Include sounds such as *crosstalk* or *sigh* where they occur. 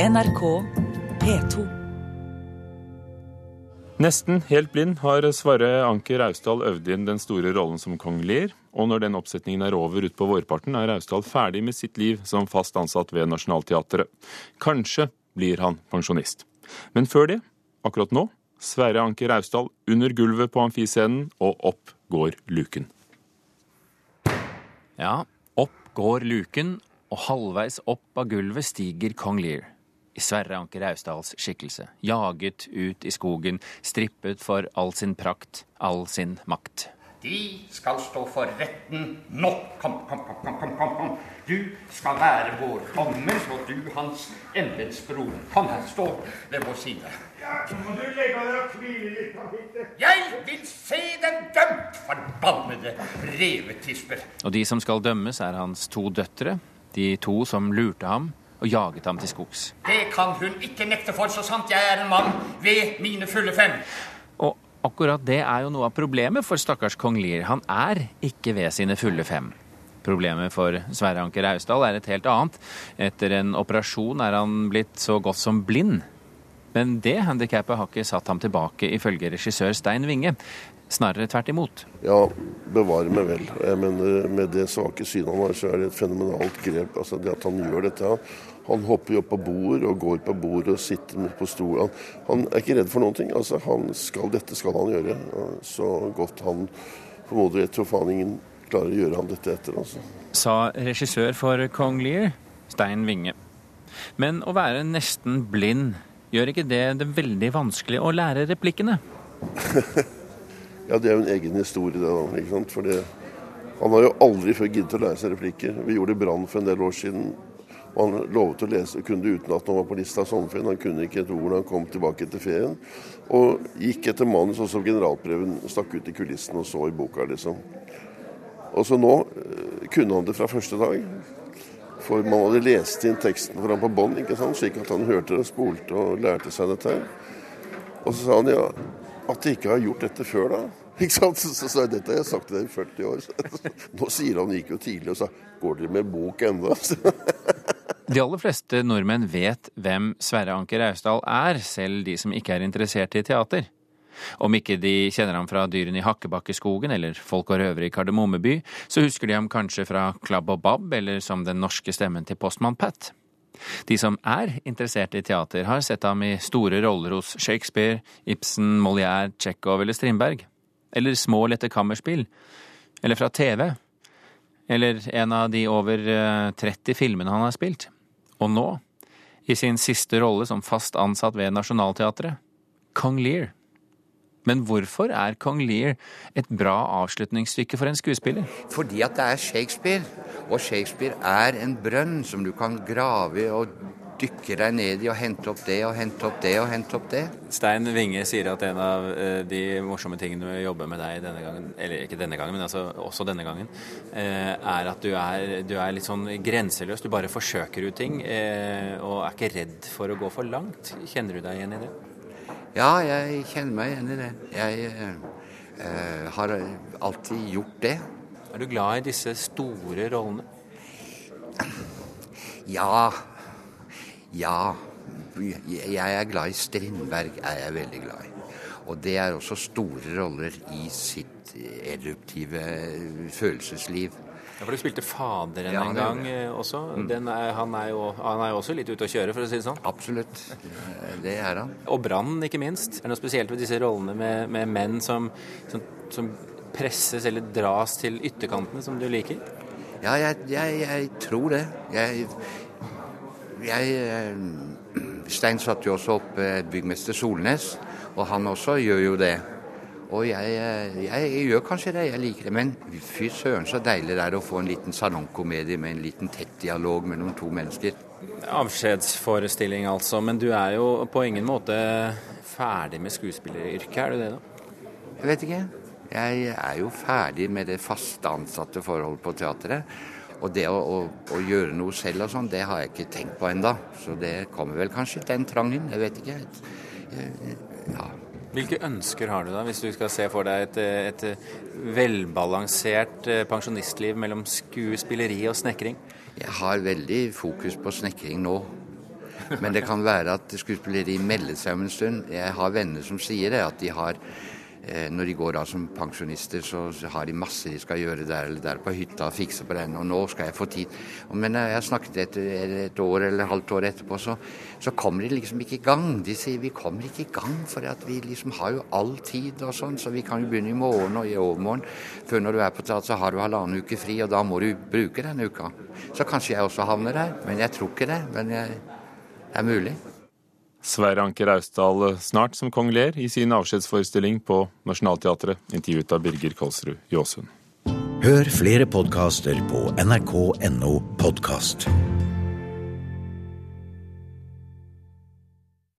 NRK P2. Nesten helt blind har Sverre Anker Austdal øvd inn den store rollen som kong Lear, og når den oppsetningen er over utpå vårparten, er Austdal ferdig med sitt liv som fast ansatt ved Nationaltheatret. Kanskje blir han pensjonist. Men før det, akkurat nå, Sverre Anker Austdal under gulvet på amfiscenen, og opp går luken. Ja, opp går luken, og halvveis opp av gulvet stiger kong Lear. I Sverre Anker Austdals skikkelse. Jaget ut i skogen, strippet for all sin prakt, all sin makt. De skal stå for retten nå. Kom, kom, kom, kom, kom, kom. Du skal være vår dommer, og du hans embetsbror. Kom stå ved vår side. Ja, må du legge deg og hvile litt på hittet. Jeg vil se dem dømt, forbannede revetisper. Og de som skal dømmes, er hans to døtre, de to som lurte ham og jaget ham til skogs. Det kan hun ikke nekte for, så sant jeg er en mann ved mine fulle fem. Og akkurat det er jo noe av problemet for stakkars kong Lear. Han er ikke ved sine fulle fem. Problemet for Sverre Anker Austdal er et helt annet. Etter en operasjon er han blitt så godt som blind. Men det handikappet har ikke satt ham tilbake, ifølge regissør Stein Winge. Snarere tvert imot. Ja, bevare meg vel. Jeg mener, Med det svake synet han har, så er det et fenomenalt grep. altså det At han gjør dette. Han, hopper jo opp på bord og går på bord og sitter på stolen. Han, er ikke redd for noen ting. altså han skal, Dette skal han gjøre. Så godt han formoder. Jeg tror faen ingen klarer å gjøre ham dette etter. altså. Sa regissør for Kong Lear, Stein Winge. Men å være nesten blind, gjør ikke det det veldig vanskelig å lære replikkene? *laughs* Ja, det er jo en egen historie, det. ikke sant? For han har jo aldri før giddet å lære seg replikker. Vi gjorde Brann for en del år siden. og Han lovet å lese, kunne det utenat når han var på lista av sommerferien. Han kunne ikke et ord da han kom tilbake etter ferien. Og gikk etter manus, og så generalprøven stakk ut i kulissen og så i boka, liksom. Og så nå eh, kunne han det fra første dag. For man hadde lest inn teksten for ham på bånd, slik at han hørte det, spolte og lærte seg dette her. Og så sa han ja, at de ikke har gjort dette før, da. *laughs* Ikke sant? Så sa jeg dette har jeg sagt til deg i 40 år. Nå sier han gikk jo tidlig og sa går dere med bok ennå? *laughs* De aller fleste nordmenn vet hvem Sverre Anker Austdal er, selv de som ikke er interessert i teater. Om ikke de kjenner ham fra Dyrene i Hakkebakkeskogen eller Folk og røvere i Kardemommeby, så husker de ham kanskje fra Klabb og Babb eller som den norske stemmen til Postmann Pat. De som er interessert i teater, har sett ham i store roller hos Shakespeare, Ibsen, Molière, Tsjekhov eller Strindberg. Eller små, lette kammerspill. Eller fra TV. Eller en av de over 30 filmene han har spilt. Og nå, i sin siste rolle som fast ansatt ved Nationaltheatret, Kong Lear. Men hvorfor er Kong Lear et bra avslutningsstykke for en skuespiller? Fordi at det er Shakespeare. Og Shakespeare er en brønn som du kan grave i og dykke deg ned i og hente opp det og hente opp det og hente opp det. Stein Winge sier at en av de morsomme tingene med å jobbe med deg denne gangen, eller ikke denne gangen, men altså også denne gangen, er at du er, du er litt sånn grenseløs. Du bare forsøker ut ting og er ikke redd for å gå for langt. Kjenner du deg igjen i det? Ja, jeg kjenner meg igjen i det. Jeg eh, har alltid gjort det. Er du glad i disse store rollene? Ja. Ja. Jeg er glad i Strindberg, er jeg veldig glad i. Og det er også store roller i sitt eruptive følelsesliv. Ja, for Du spilte Faderen Ja, en gang gjorde eh, også. Den er, han, er jo, han er jo også litt ute å kjøre, for å si det sånn. Absolutt. Det er han. Og Brann, ikke minst. Er det noe spesielt ved disse rollene med, med menn som, som, som presses eller dras til ytterkantene, som du liker? Ja, jeg, jeg, jeg tror det. Jeg, jeg eh, Stein satte jo også opp eh, byggmester Solnes, og han også gjør jo det. Og jeg, eh, jeg, jeg gjør kanskje det, jeg liker det. Men fy søren så deilig det er å få en liten salongkomedie med en liten tett dialog mellom to mennesker. Avskjedsforestilling, altså. Men du er jo på ingen måte ferdig med skuespilleryrket, er du det da? Jeg vet ikke. Jeg er jo ferdig med det faste ansatte forholdet på teatret. Og det å, å, å gjøre noe selv og sånn, det har jeg ikke tenkt på enda. Så det kommer vel kanskje den trangen. Jeg vet ikke. Ja. Hvilke ønsker har du da, hvis du skal se for deg et, et velbalansert eh, pensjonistliv mellom skuespilleri og snekring? Jeg har veldig fokus på snekring nå. Men det kan være at skuespilleri melder seg om en stund. Jeg har venner som sier det, at de har når de går av som pensjonister, så har de masse de skal gjøre der eller der på hytta og fikse på den, og nå skal jeg få tid. Men når jeg snakket et, et år eller et halvt år etterpå, så, så kommer de liksom ikke i gang. De sier vi kommer ikke i gang, for vi liksom har jo all tid og sånn, så vi kan jo begynne i morgen og i overmorgen. Før når du er på teater, så har du halvannen uke fri, og da må du bruke den uka. Så kanskje jeg også havner der, men jeg tror ikke det. Men jeg, det er mulig. Sverre Anker Austdal snart som kong Ler i sin avskjedsforestilling på Nationaltheatret, intervjuet av Birger Kolsrud Jåsund. Hør flere podkaster på nrk.no podkast.